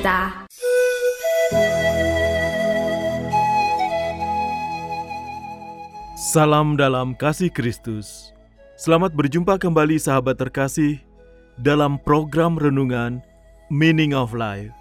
Kita Salam dalam kasih Kristus. Selamat berjumpa kembali sahabat terkasih dalam program renungan Meaning of Life.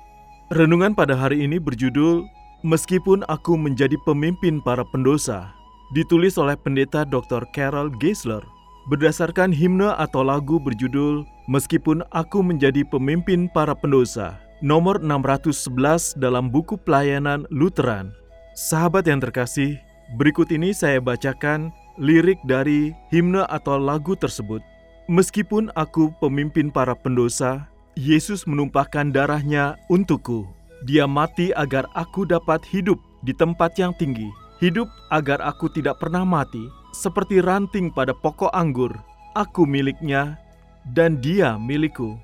Renungan pada hari ini berjudul Meskipun Aku Menjadi Pemimpin Para Pendosa, ditulis oleh pendeta Dr. Carol Geisler berdasarkan himne atau lagu berjudul Meskipun Aku Menjadi Pemimpin Para Pendosa, nomor 611 dalam buku pelayanan Lutheran. Sahabat yang terkasih, Berikut ini saya bacakan lirik dari himne atau lagu tersebut. Meskipun aku pemimpin para pendosa, Yesus menumpahkan darahnya untukku. Dia mati agar aku dapat hidup di tempat yang tinggi. Hidup agar aku tidak pernah mati, seperti ranting pada pokok anggur. Aku miliknya dan dia milikku.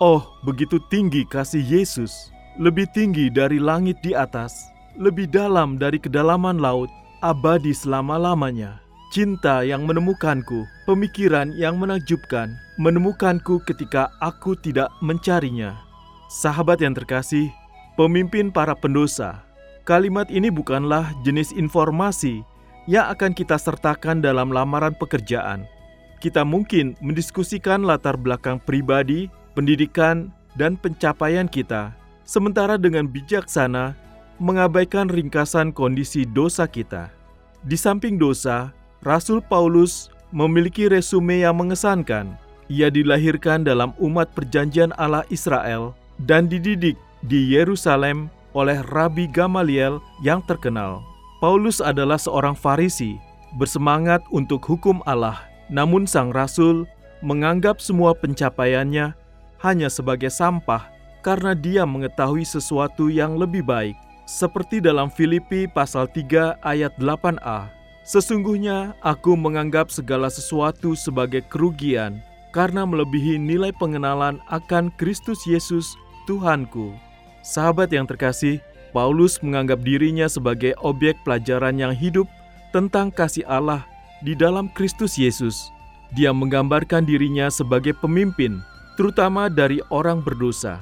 Oh, begitu tinggi kasih Yesus, lebih tinggi dari langit di atas, lebih dalam dari kedalaman laut, abadi selama-lamanya. Cinta yang menemukanku, pemikiran yang menakjubkan, menemukanku ketika aku tidak mencarinya. Sahabat yang terkasih, pemimpin para pendosa. Kalimat ini bukanlah jenis informasi yang akan kita sertakan dalam lamaran pekerjaan. Kita mungkin mendiskusikan latar belakang pribadi, pendidikan, dan pencapaian kita, sementara dengan bijaksana mengabaikan ringkasan kondisi dosa kita. Di samping dosa, Rasul Paulus memiliki resume yang mengesankan. Ia dilahirkan dalam umat perjanjian Allah Israel dan dididik di Yerusalem oleh Rabi Gamaliel yang terkenal. Paulus adalah seorang Farisi, bersemangat untuk hukum Allah, namun sang rasul menganggap semua pencapaiannya hanya sebagai sampah karena dia mengetahui sesuatu yang lebih baik. Seperti dalam Filipi pasal 3 ayat 8a. Sesungguhnya aku menganggap segala sesuatu sebagai kerugian karena melebihi nilai pengenalan akan Kristus Yesus Tuhanku. Sahabat yang terkasih, Paulus menganggap dirinya sebagai objek pelajaran yang hidup tentang kasih Allah di dalam Kristus Yesus. Dia menggambarkan dirinya sebagai pemimpin, terutama dari orang berdosa.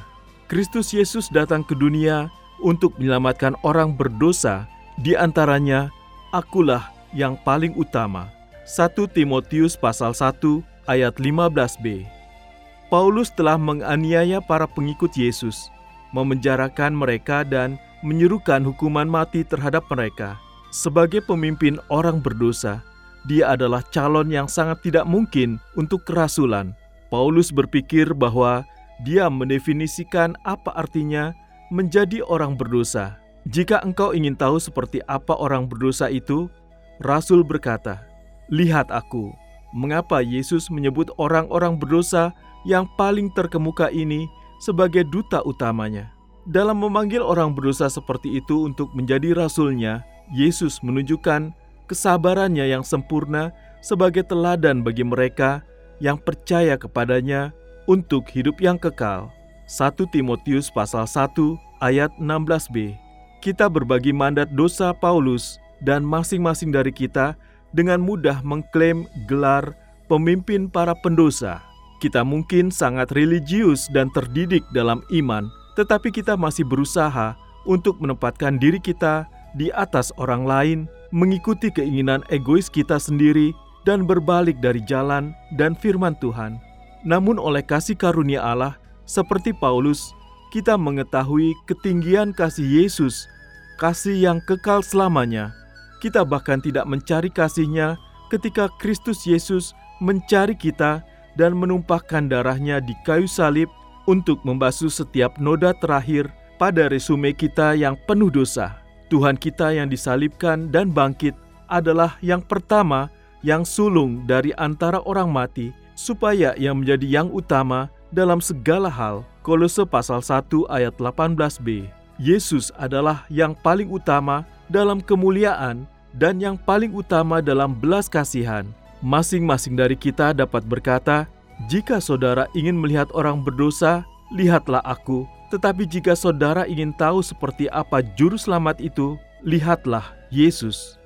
Kristus Yesus datang ke dunia untuk menyelamatkan orang berdosa, di antaranya akulah yang paling utama. 1 Timotius pasal 1 ayat 15b. Paulus telah menganiaya para pengikut Yesus, memenjarakan mereka dan menyerukan hukuman mati terhadap mereka. Sebagai pemimpin orang berdosa, dia adalah calon yang sangat tidak mungkin untuk kerasulan. Paulus berpikir bahwa dia mendefinisikan apa artinya menjadi orang berdosa. Jika engkau ingin tahu seperti apa orang berdosa itu, Rasul berkata, "Lihat aku, mengapa Yesus menyebut orang-orang berdosa yang paling terkemuka ini sebagai duta utamanya." Dalam memanggil orang berdosa seperti itu untuk menjadi rasulnya, Yesus menunjukkan kesabarannya yang sempurna sebagai teladan bagi mereka yang percaya kepadanya untuk hidup yang kekal. 1 Timotius pasal 1 ayat 16b. Kita berbagi mandat dosa Paulus dan masing-masing dari kita dengan mudah mengklaim gelar pemimpin para pendosa. Kita mungkin sangat religius dan terdidik dalam iman, tetapi kita masih berusaha untuk menempatkan diri kita di atas orang lain, mengikuti keinginan egois kita sendiri, dan berbalik dari jalan dan firman Tuhan. Namun, oleh kasih karunia Allah, seperti Paulus, kita mengetahui ketinggian kasih Yesus, kasih yang kekal selamanya. Kita bahkan tidak mencari kasihnya ketika Kristus Yesus mencari kita dan menumpahkan darahnya di kayu salib untuk membasuh setiap noda terakhir pada resume kita yang penuh dosa. Tuhan kita yang disalibkan dan bangkit adalah yang pertama yang sulung dari antara orang mati supaya ia menjadi yang utama dalam segala hal. Kolose pasal 1 ayat 18b. Yesus adalah yang paling utama dalam kemuliaan dan yang paling utama dalam belas kasihan. Masing-masing dari kita dapat berkata, "Jika saudara ingin melihat orang berdosa, lihatlah aku." Tetapi jika saudara ingin tahu seperti apa juru selamat itu, lihatlah Yesus.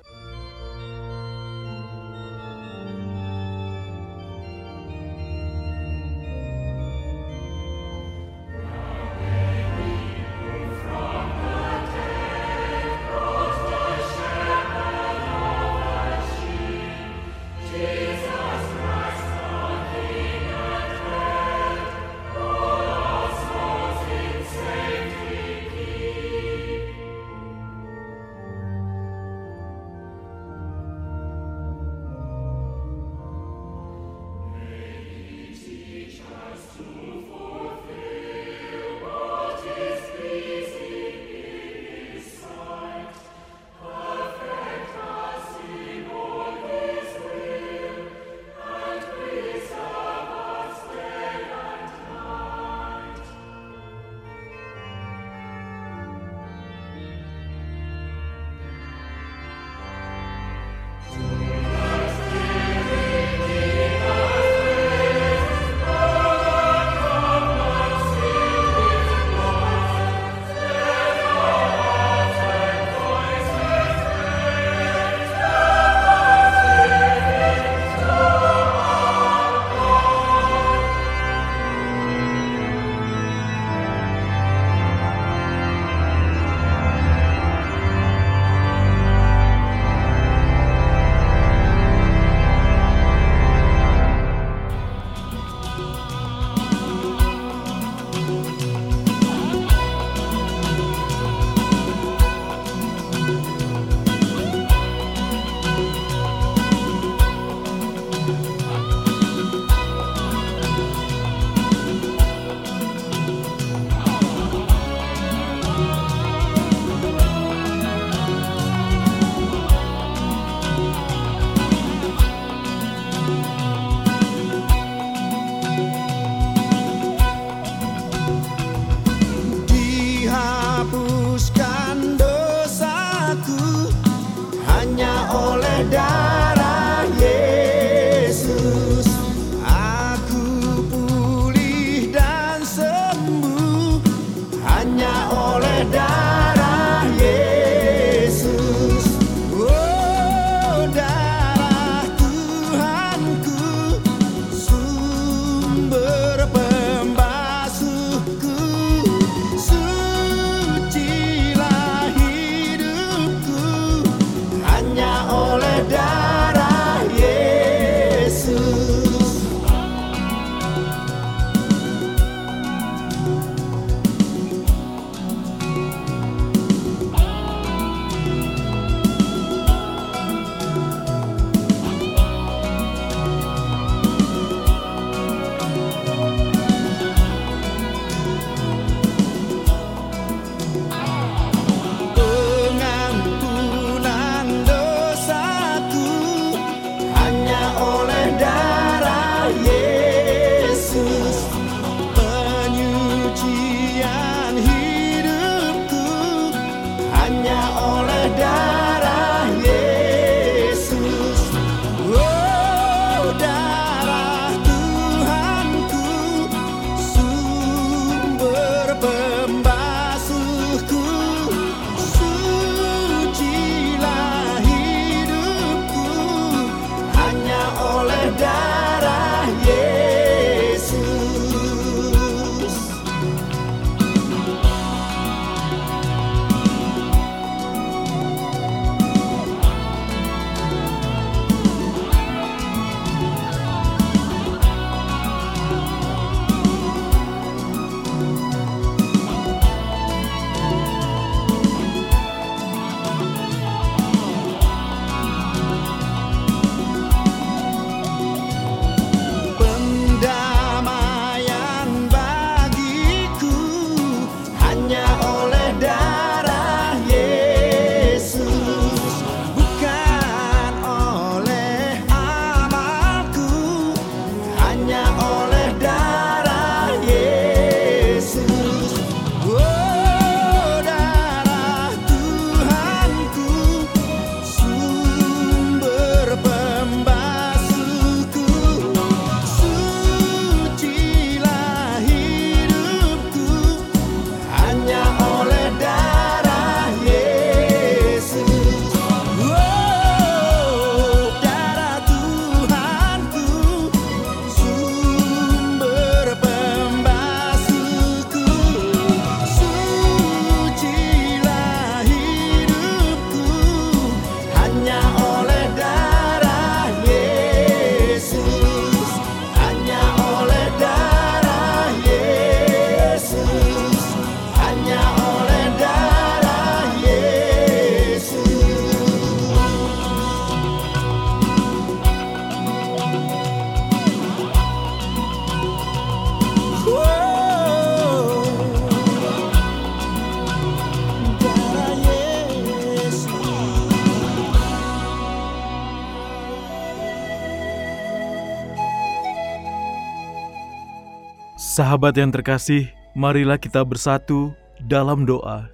Sahabat yang terkasih, marilah kita bersatu dalam doa.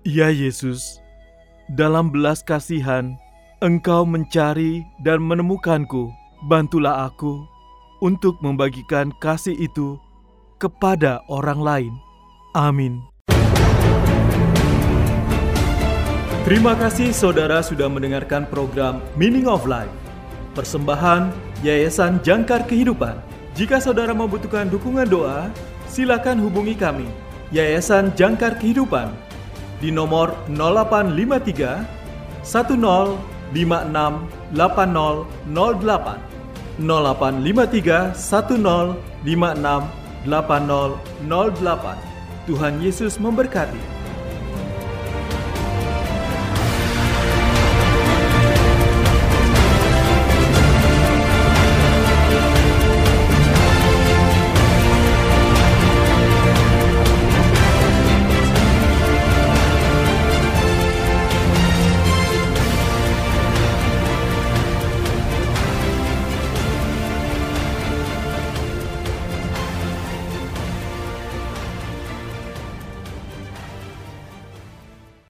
Ya Yesus, dalam belas kasihan, Engkau mencari dan menemukanku. Bantulah aku untuk membagikan kasih itu kepada orang lain. Amin. Terima kasih saudara sudah mendengarkan program Meaning of Life. Persembahan Yayasan Jangkar Kehidupan. Jika saudara membutuhkan dukungan doa, silakan hubungi kami, Yayasan Jangkar Kehidupan, di nomor 0853 1056 8008 0853 1056 8008 Tuhan Yesus memberkati.